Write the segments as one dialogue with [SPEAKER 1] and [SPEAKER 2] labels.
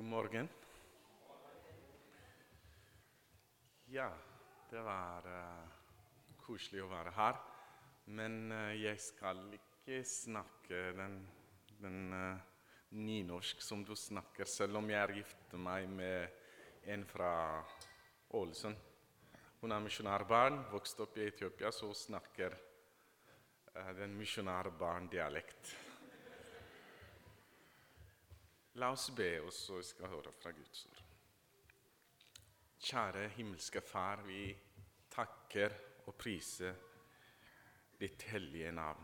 [SPEAKER 1] God morgen. Ja, det var uh, koselig å være her. Men uh, jeg skal ikke snakke den, den uh, nynorsk som du snakker, selv om jeg gifter gift meg med en fra Ålesund. Hun er misjonærbarn, vokste opp i Etiopia, så snakker uh, den misjonærbarndialekt. La oss be, og så skal vi høre fra Guds ord. Kjære himmelske Far, vi takker og priser ditt hellige navn.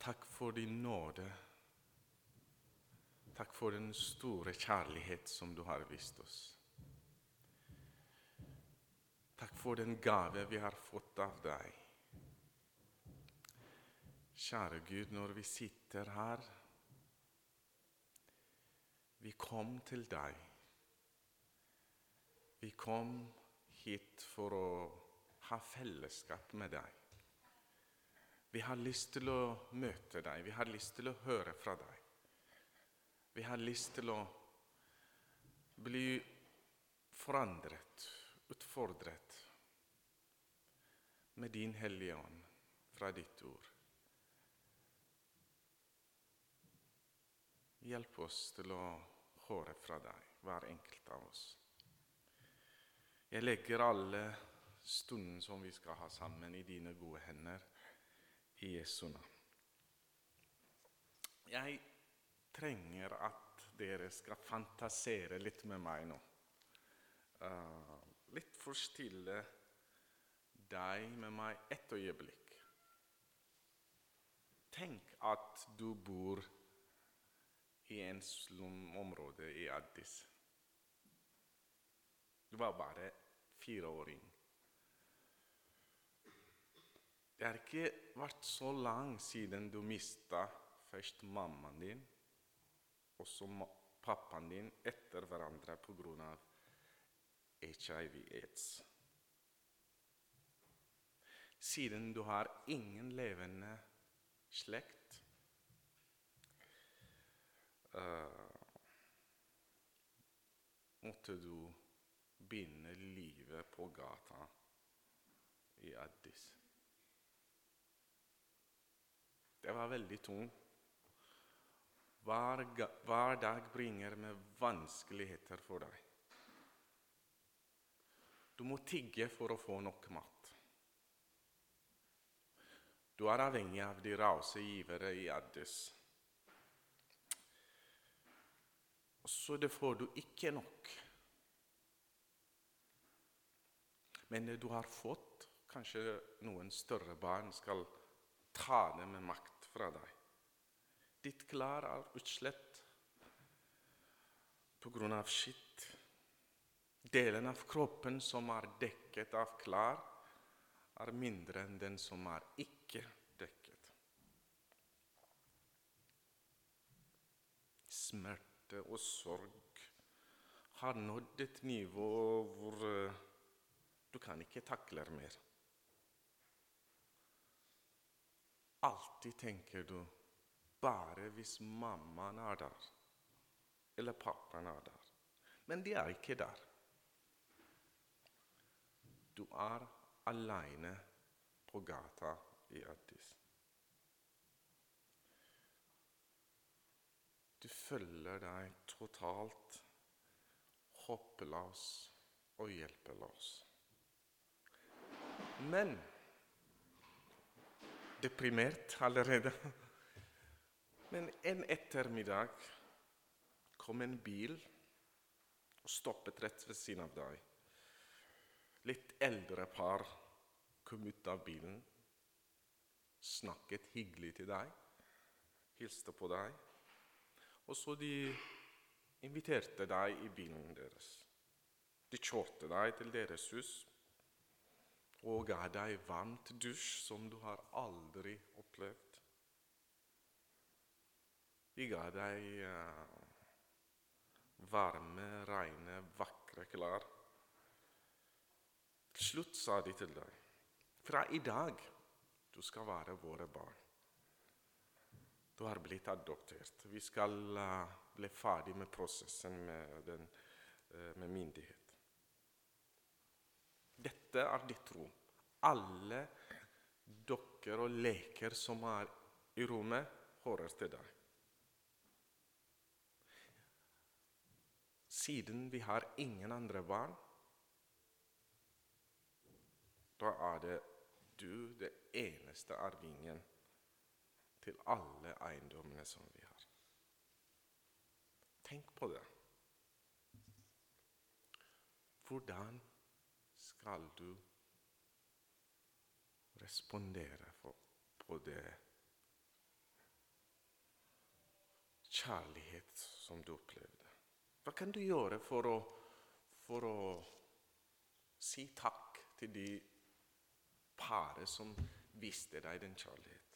[SPEAKER 1] Takk for din nåde. Takk for den store kjærlighet som du har vist oss. Takk for den gave vi har fått av deg. Kjære Gud, når vi sitter her vi kom til deg. Vi kom hit for å ha fellesskap med deg. Vi har lyst til å møte deg, vi har lyst til å høre fra deg. Vi har lyst til å bli forandret, utfordret med din Hellige Ånd fra ditt ord. Hjelp oss til å høre fra deg, hver enkelt av oss. Jeg legger alle stunden som vi skal ha sammen, i dine gode hender, i Jesu navn. Jeg trenger at dere skal fantasere litt med meg nå. Uh, litt forstille deg med meg et øyeblikk. Tenk at du bor i i en slumområde i Addis. Du var bare fireåring. Det har ikke vært så lang siden du mista først mammaen din og så pappaen din etter hverandre pga. hiv-aids. Siden du har ingen levende slekt måtte du begynne livet på gata i Addis. Det var veldig tungt. Hver, hver, dag bringer med vanskeligheter for deg. Du må tigge for å få nok mat. Du er avhengig av de rause givere i Addis. Så det får du ikke nok. Men du har fått kanskje noen større barn skal ta det med makt fra deg. Ditt klær er utslett pga. skitt. Delen av kroppen som er dekket av klær, er mindre enn den som er ikke dekket. Smerte smerte og sorg har nådd et nivå hvor eh, du kan ikke takle mer. Alltid tenker du bare hvis mammaen er der, eller pappaen er der. Men de er ikke der. Du er aleine på gata i Addis. Du følger deg totalt hoppeløs og hjelpeløs. Men deprimert allerede. Men en ettermiddag kom en bil og stoppet rett ved siden av deg. Litt eldre par kom ut av bilen, snakket hyggelig til deg, hilste på deg. Og så de inviterte deg i bilen deres. De kjørte deg til deres hus og ga deg varmt dusj som du har aldri opplevd. De ga deg uh, varme, rene, vakre klær. Til slutt sa de til deg fra i dag du skal være våre barn. Du har blitt adoptert. Vi skal uh, bli ferdig med prosessen med, den, uh, med myndighet. Dette er ditt rom. Alle dokker og leker som er i rommet, hører til deg. Siden vi har ingen andre barn, da er det du det eneste arvingen til alle eiendommene som vi har. Tenk på det. Hvordan skal du respondere på det kjærlighet som du opplevde? Hva kan du gjøre for å, for å si takk til de paret som viste deg den kjærlighet?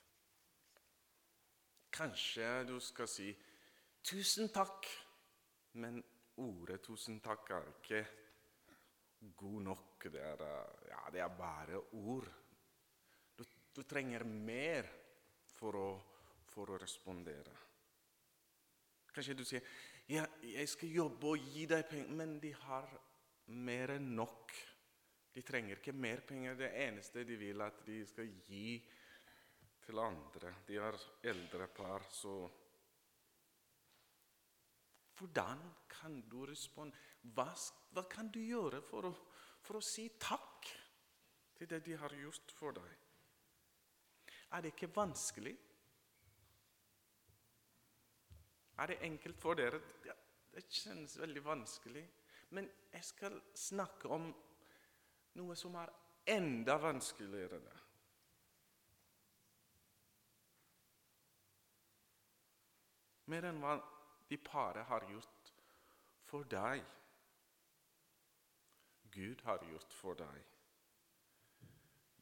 [SPEAKER 1] Kanskje du skal si 'tusen takk', men ordet 'tusen takk' er ikke god nok. Det er, ja, det er bare ord. Du, du trenger mer for å, for å, respondere. Kanskje du sier ja, 'jeg skal jobbe og gi deg penger', men de har mer enn nok. De trenger ikke mer penger. Det eneste de vil, er at de skal gi til andre. De er eldre par, så Hvordan kan du respondere? Hva, hva, kan du gjøre for å, for å si takk til det de har gjort for deg? Er det ikke vanskelig? Er det enkelt for dere? Ja, det kjennes veldig vanskelig. Men jeg skal snakke om noe som er enda vanskeligere. Mer enn hva de paret har gjort for deg. Gud har gjort for deg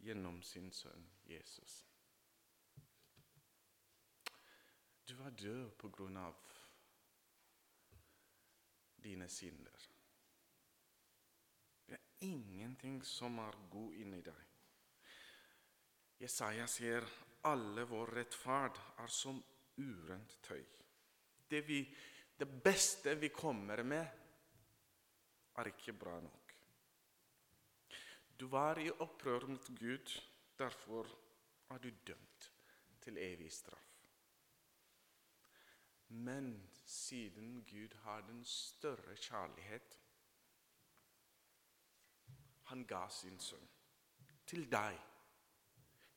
[SPEAKER 1] gjennom sin sønn Jesus. Du var død på grunn av dine synder. Det er ingenting som er god inni deg. Jesaja sier alle vår rettferd er som urent tøy det, vi, det beste vi kommer med, er ikke bra nok. Du var i opprør mot Gud, derfor er du dømt til evig straff. Men siden Gud har den større kjærlighet Han ga sin sønn til deg.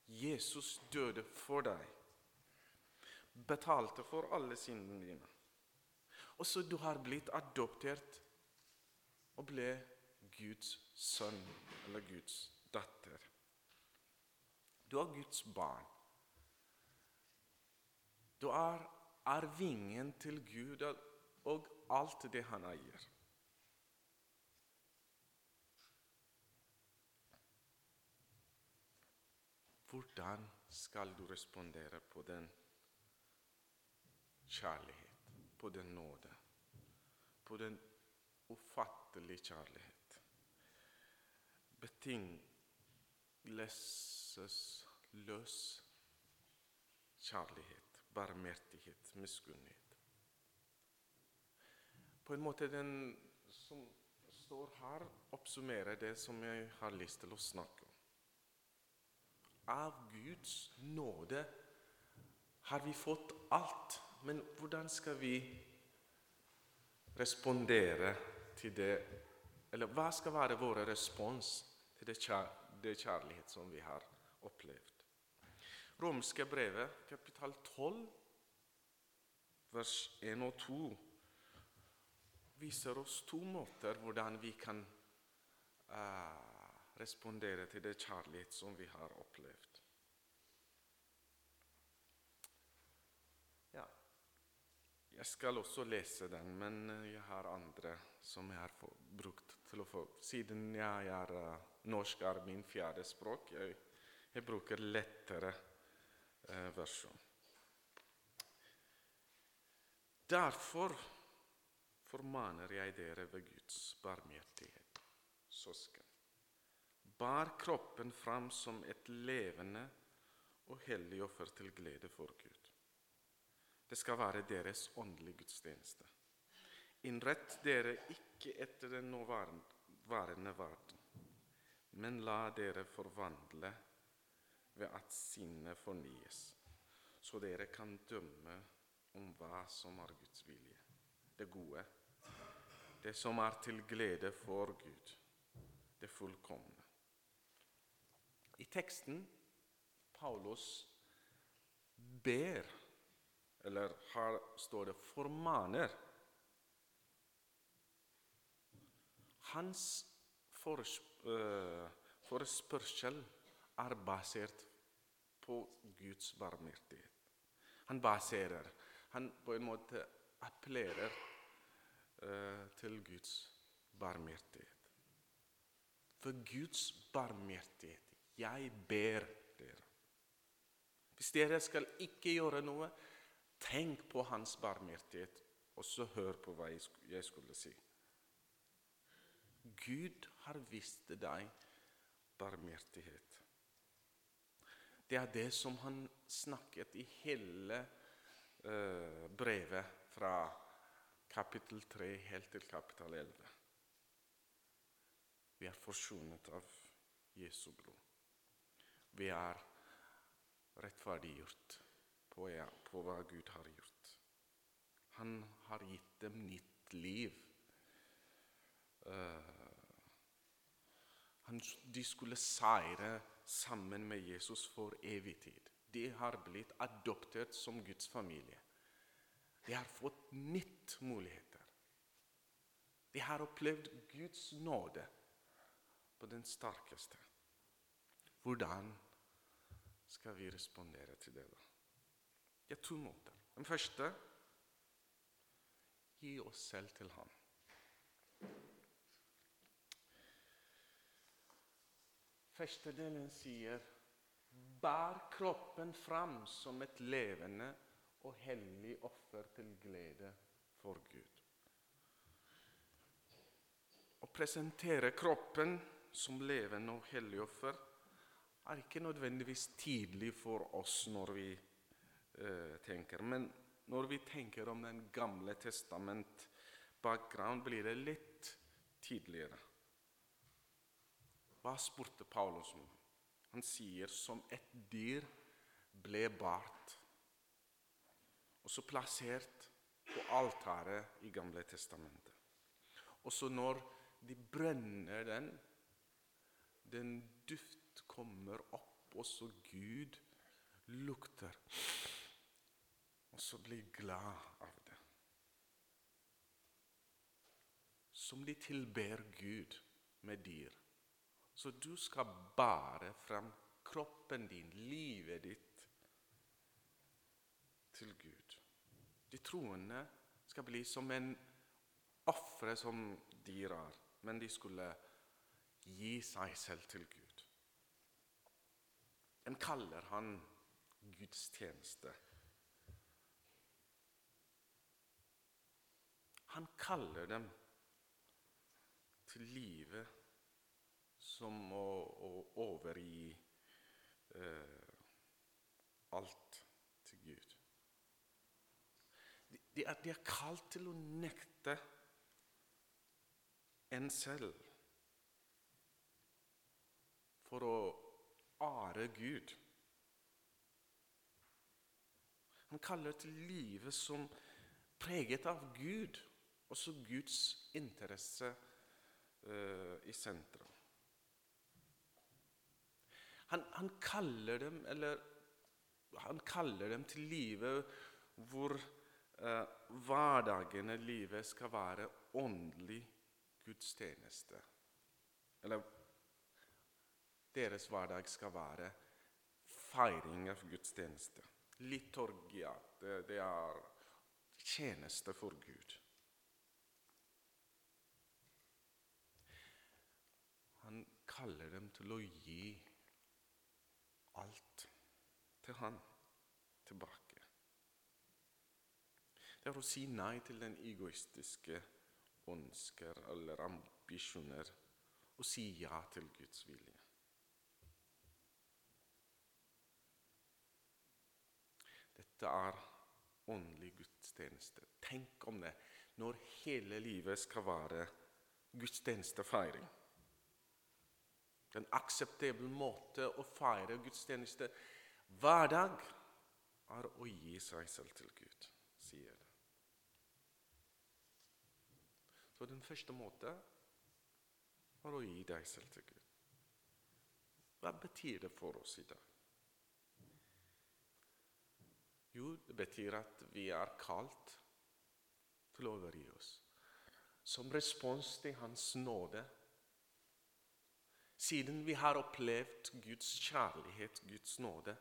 [SPEAKER 1] Jesus døde for deg betalte for alle syndene dine. Og så du har blitt adoptert og ble Guds sønn eller Guds datter. Du er Guds barn. Du er arvingen til Gud og alt det han eier. Hvordan skal du respondere på den? Kjærlighet, på den nåde, på den ufattelige kjærlighet. Betingelsesløs kjærlighet, barmhjertighet, miskunnhet. På en måte den som står her, oppsummerer det som jeg har lyst til å snakke om. Av Guds nåde har vi fått alt men hvordan skal vi respondere til det Eller hva skal være vår respons til det, kjær, det kjærlighet som vi har opplevd? Romske brevet, kapital 12, vers 1 og 2, viser oss to måter hvordan vi kan uh, respondere til det kjærlighet som vi har opplevd. Jeg skal også lese den, men eh, jeg har andre som jeg har brukt til å få Siden jeg er uh, norsk er min fjerde språk, jeg, jeg bruker lettere eh, versjon. Derfor formaner jeg dere ved Guds barmhjertighet, søsken. Bar kroppen fram som et levende og hellig offer til glede for Gud. Det skal være deres åndelige gudstjeneste. Innrett dere ikke etter den nåværende verden, men la dere forvandle ved at sinnet fornyes, så dere kan dømme om hva som er Guds vilje, det gode, det som er til glede for Gud, det fullkomne. I teksten Paulus ber, eller her står det 'formaner'. Hans eh, forespørsel er basert på Guds barmhjertighet. Han baserer Han på en måte appellerer uh, til Guds barmhjertighet. For Guds barmhjertighet. Jeg ber dere. Hvis dere skal ikke gjøre noe, tenk på Hans barmhjertighet, og så hør på hva jeg skulle si. Gud har vist deg barmhjertighet. Det er det som han snakket i hele uh, brevet fra kapittel 3 helt til kapittel 11. Vi er forsonet av Jesu blod. Vi er rettferdiggjort på, på hva Gud har gjort. Han har gitt dem nytt liv. Uh, de skulle seire sammen med Jesus for evig tid. De har blitt adoptert som Guds familie. De har fått nytt muligheter. De har opplevd Guds nåde på den sterkeste. Hvordan skal vi respondere til det? da? Det er to måter. Den første gi oss selv til ham. Første delen sier Bær kroppen fram som et levende og hellig offer til glede for Gud. Å presentere kroppen som levende og hellig offer er ikke nødvendigvis tidlig for oss når vi eh, tenker. Men når vi tenker om Den gamle testament bakgrunn, blir det litt tidligere. Hva spurte Paulus om? Han sier som et dyr ble bart, og så plassert på altaret i Gamle testamentet. Og så når de brenner den, den duft kommer opp, og så Gud lukter. Så bli glad av det. Som de tilber Gud med dyr. Så du skal bære frem kroppen din, livet ditt, til Gud. De troende skal bli som en ofre som dyr er, men de skulle gi seg selv til Gud. En kaller han gudstjeneste. Han kaller dem til livet som å, å overgi eh, alt til Gud. De, de, er, de er kalt til å nekte en selv for å are Gud. Han kaller til livet som preget av Gud, også Guds interesse uh, i sentrum. Han, han, kaller dem, eller, han kaller dem til livet hvor eh, hverdagen i livet skal være åndelig gudstjeneste. Eller deres hverdag skal være feiring av gudstjeneste. Liturgia, det, det er tjeneste for Gud. Han kaller dem til å gi alt til Han tilbake. Det er å si nei til den egoistiske ønsker eller ambisjoner og si ja til Guds vilje. Dette er åndelig gudstjeneste. Tenk om det. Når hele livet skal være gudstjenestefeiring. En akseptabel måte å feire gudstjeneste hver dag er å gi seg selv til Gud, sier det. Så den første måten er å gi deg selv til Gud. Hva betyr det for oss i dag? Jo, det betyr at vi er kalt til å overgi oss. Som respons til Hans nåde. Siden vi har opplevd Guds kjærlighet, Guds nåde.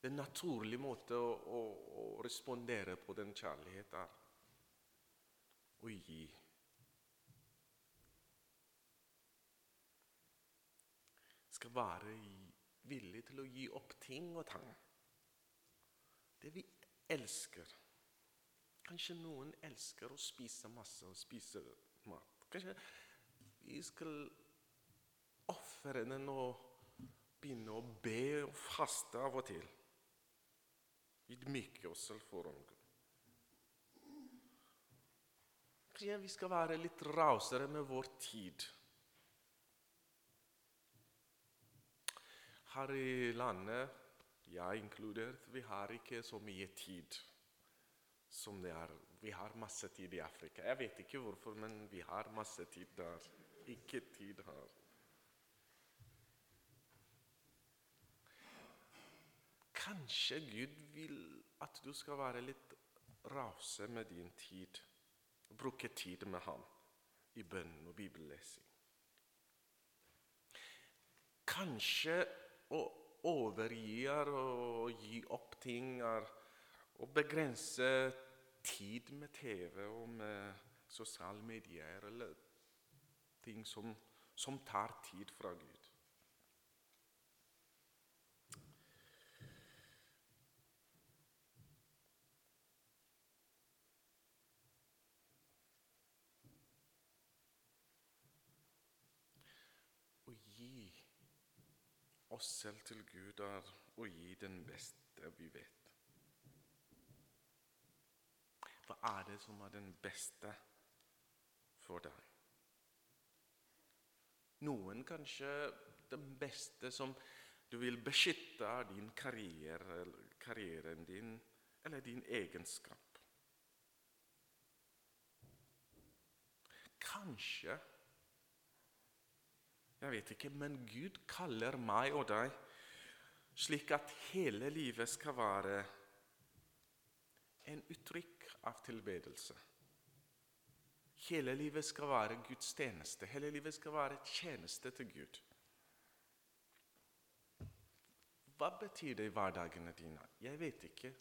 [SPEAKER 1] Det er en naturlig måte å, å, å respondere på den kjærligheten er å gi. Skal være villig til å gi opp ting og tang det vi elsker. Kanskje noen elsker å spise masse og spise mat. Kanskje vi skal ofre nå begynne å be og faste av og til. Ydmyke oss selv foran Gud. Vi skal være litt rausere med vår tid. Her i landet jeg inkludert, vi har ikke så mye tid som det er. Vi har masse tid i Afrika. Jeg vet ikke hvorfor, men vi har masse tid der. Ikke tid her. Kanskje Gud vil at du skal være litt rause med din tid. Bruke tid med ham i bønn og bibellesing. Kanskje å overgi og gi opp ting er å begrense tid med TV og med sosiale medier eller ting som, som tar tid fra Gud. Å gi oss selv til Gud er å gi den beste vi vet. Hva er det som er den beste for deg? Noen kanskje den beste som du vil beskytte, er din karriere, karrieren din eller din egenskap. Kanskje jeg vet ikke, men Gud kaller meg og deg slik at hele livet skal være en uttrykk av tilbedelse. Hele livet skal være Guds tjeneste. Hele livet skal være tjeneste til Gud. Hva betyr det i hverdagene dine? Jeg vet ikke.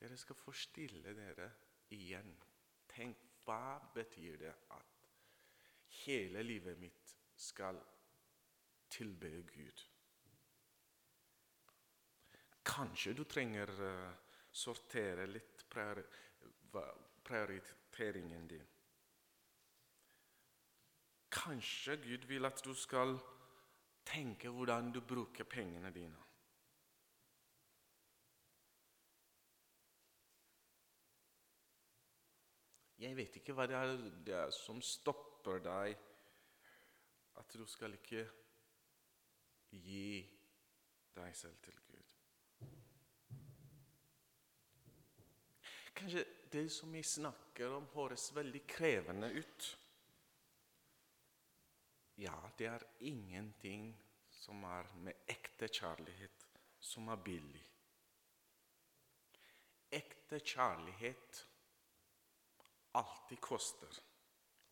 [SPEAKER 1] Dere skal få stille dere igjen. Tenk, hva betyr det at hele livet mitt skal tilbe Gud. Kanskje du trenger å uh, sortere litt prioriteringen din. Kanskje Gud vil at du skal tenke hvordan du bruker pengene dine. Jeg vet ikke hva det er, det er som stopper deg at du skal ikke gi deg selv til Gud. Kanskje det som vi snakker om, høres veldig krevende ut. Ja, det er ingenting som er med ekte kjærlighet, som er billig. Ekte kjærlighet alltid koster.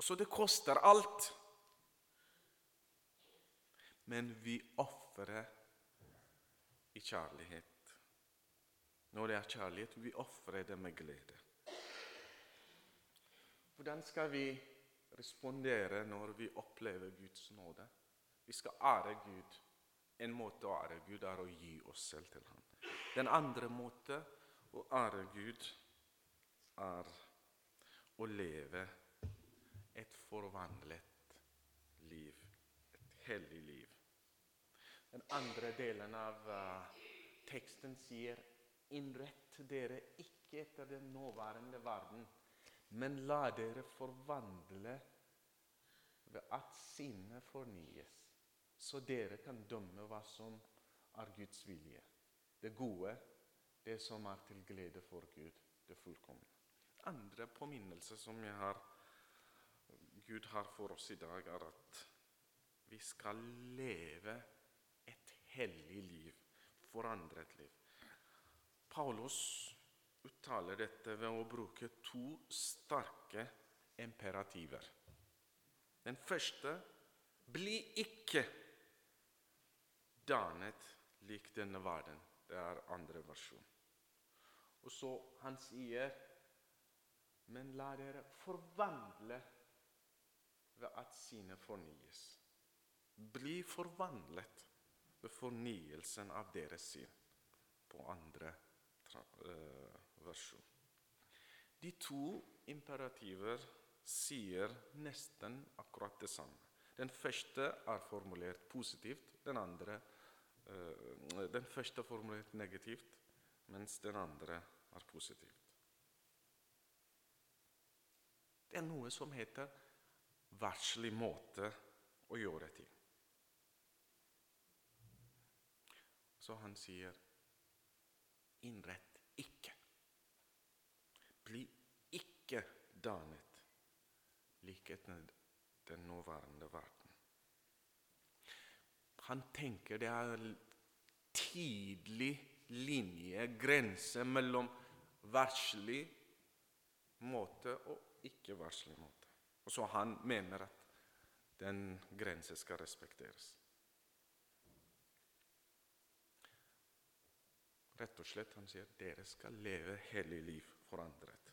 [SPEAKER 1] Så det koster alt. Men vi ofrer i kjærlighet. Når det er kjærlighet, vi ofrer det med glede. Hvordan skal vi respondere når vi opplever Guds nåde? Vi skal ære Gud. En måte å ære Gud er å gi oss selv til ham. Den andre måten å ære Gud er å leve et forvandlet liv, et hellig liv. Den andre delen av uh, teksten sier innrett dere ikke etter den nåværende verden, men la dere forvandle ved at sinnet fornyes, så dere kan dømme hva som er Guds vilje. Det gode, det som er til glede for Gud, det fullkomne. Andre påminnelse som har, Gud har for oss i dag, er at vi skal leve hellig liv, forandret liv. Paulus uttaler dette ved å bruke to sterke imperativer. Den første bli ikke dannet lik denne verden. Det er andre versjon. Og så han sier Men la dere forvandle ved at sinnet fornyes. Bli forvandlet fornyelsen av deres sinn, på andre uh, versjon. De to imperativer sier nesten akkurat det samme. Den første er formulert positivt, den andre uh, Den første er formulert negativt, mens den andre er positivt. Det er noe som heter varselig måte å gjøre ting. Så han sier innrett ikke. Bli ikke danet lik etter den nåværende verden. Han tenker det er tidlig linje, grense mellom verslig måte og ikke-verslig måte. Og så han mener at den grensen skal respekteres. Rett og slett, han sier dere skal leve hele liv forandret.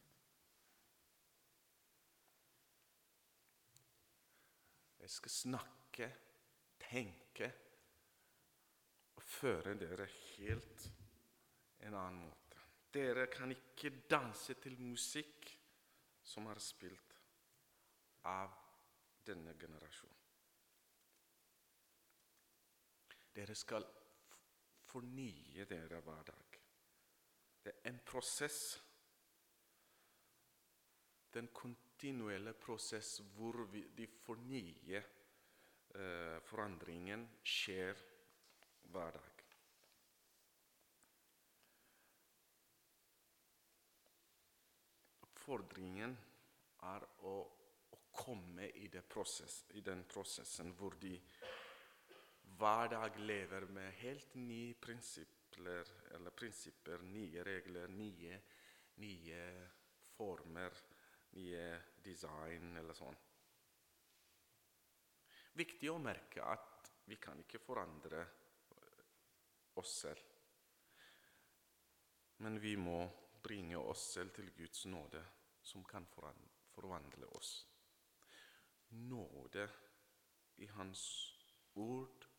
[SPEAKER 1] Jeg skal snakke, tenke og føre dere helt en annen måte. Dere kan ikke danse til musikk som er spilt av denne generasjonen. Dere skal fornye dere hver dag. Det er en prosess. Den kontinuelle prosess hvor vi, de fornye eh, forandringen skjer hver dag. Oppfordringen er å, å komme i, prosess, i den prosessen hvor de hver dag lever med helt nye prinsipper, prinsipper, nye regler, nye, nye former, nye design eller sånn. Viktig å merke at vi kan ikke forandre oss selv. Men vi må bringe oss selv til Guds nåde, som kan forvandle oss. Nåde i Hans ord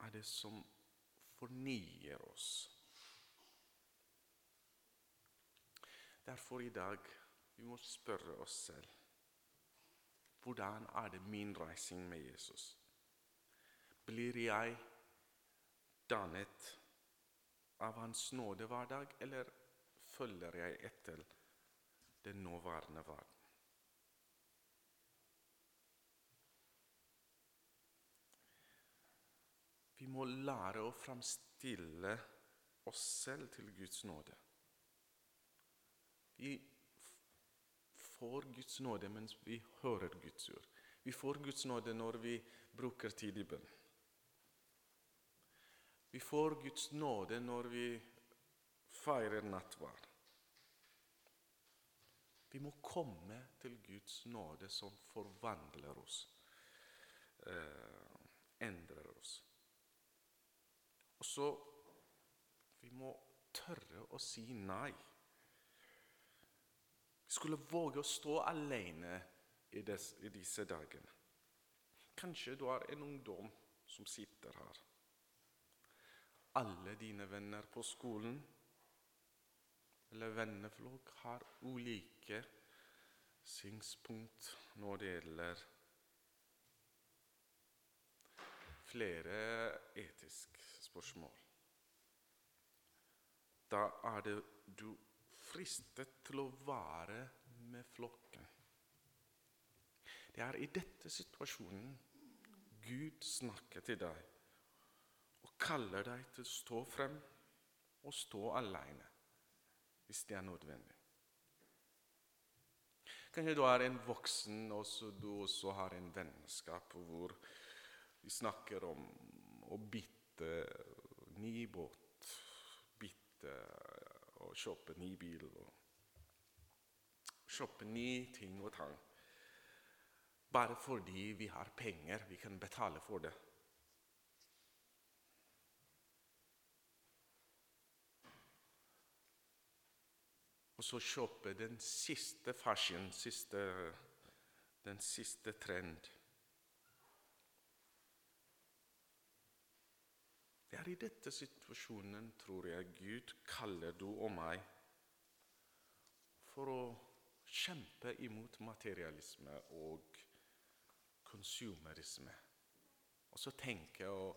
[SPEAKER 1] er det som fornyer oss. Derfor i dag vi må spørre oss selv hvordan er det min reising med Jesus? Blir jeg dannet av Hans nåde hver dag, eller følger jeg etter den nåværende verden? Vi må lære å framstille oss selv til Guds nåde. Vi får Guds nåde mens vi hører Guds ord. Vi får Guds nåde når vi bruker tid i bønn. Vi får Guds nåde når vi feirer nattverd. Vi må komme til Guds nåde som forvandler oss, eh, endrer oss. Og så Vi må tørre å si nei. Vi skulle våge å stå alene i, des, i disse dagene. Kanskje du har en ungdom som sitter her. Alle dine venner på skolen eller venneflokk har ulike synspunkt når det gjelder flere etiske spørsmål. da er det du fristet til å være med flokken. Det er i dette situasjonen Gud snakker til deg og kaller deg til å stå frem og stå alene hvis det er nødvendig. Kanskje du er en voksen og du også har en vennskap hvor vi snakker om å ny båt, bytte og kjøpe ny bil og kjøpe nye ting og tang. Bare fordi vi har penger vi kan betale for det. Og så kjøpe den siste fashion, siste, den siste trend. Det er i dette situasjonen, tror jeg, Gud kaller du og meg for å kjempe imot materialisme og konsumerisme. Og så tenke å,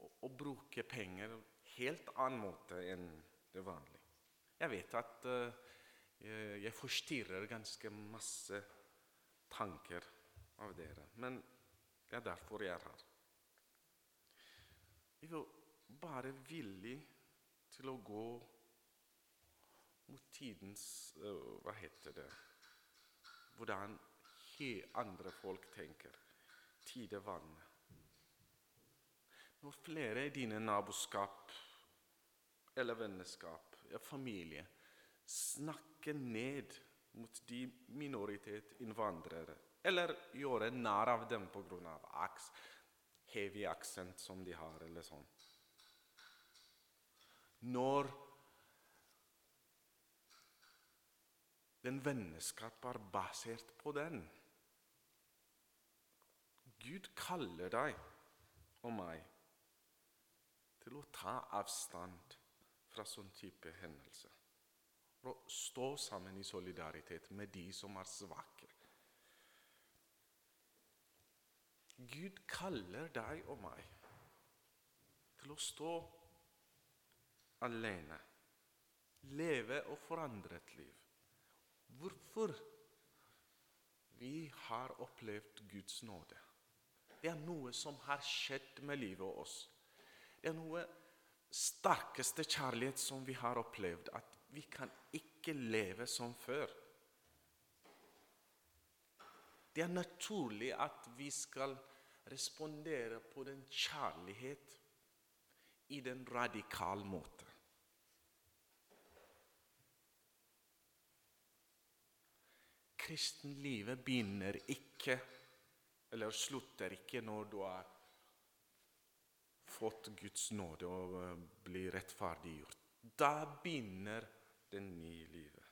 [SPEAKER 1] å, å bruke penger helt annen måte enn det vanlige. Jeg vet at uh, jeg, forstyrrer ganske masse tanker av dere, men det er derfor jeg er her. Jeg er bare villig til å gå mot tidens uh, Hva heter det Hvordan andre folk tenker. Tidevann. Når flere i dine naboskap eller vennskap, eller familie, snakker ned mot de minoritetsinnvandrere eller gjøre narr av dem pga. aks, heavy aksent som de har, eller sånn. Når den vennskap er basert på den Gud kaller deg og meg til å ta avstand fra sånn type hendelse. for å stå sammen i solidaritet med de som er svake. Gud kaller deg og meg til å stå alene, leve og forandre et liv. Hvorfor? Vi har opplevd Guds nåde. Det er noe som har skjedd med livet og oss. Det er noe sterkeste kjærlighet som vi har opplevd. At vi kan ikke leve som før. Det er naturlig at vi skal respondere på den kjærlighet i den radikale måte. Kristenlivet begynner ikke, eller slutter ikke, når du har fått Guds nåde og blir rettferdiggjort. Da begynner det nye livet.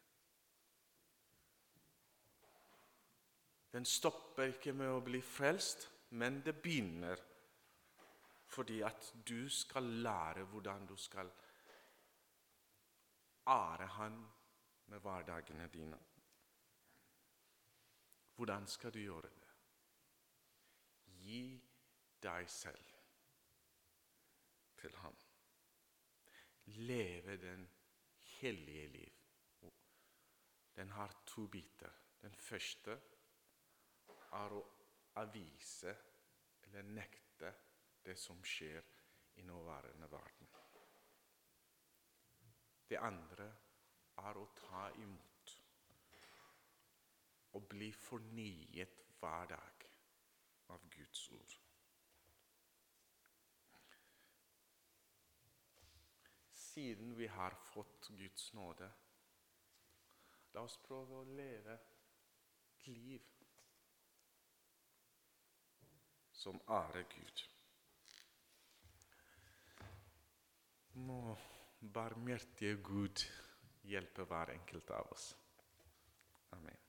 [SPEAKER 1] Den stopper ikke med å bli frelst, men det begynner fordi at du skal lære hvordan du skal ære Han med hverdagene dine. Hvordan skal du gjøre det? Gi deg selv til ham. Leve den hellige liv. Den har to biter. Den første er å avvise eller nekte det som skjer i nåværende verden. Det andre er å ta imot og bli fornyet hver dag av Guds ord. siden vi har fått Guds nåde. La oss prøve å leve et liv som ærer Gud. Må barmhjertige Gud hjelpe hver enkelt av oss. Amen.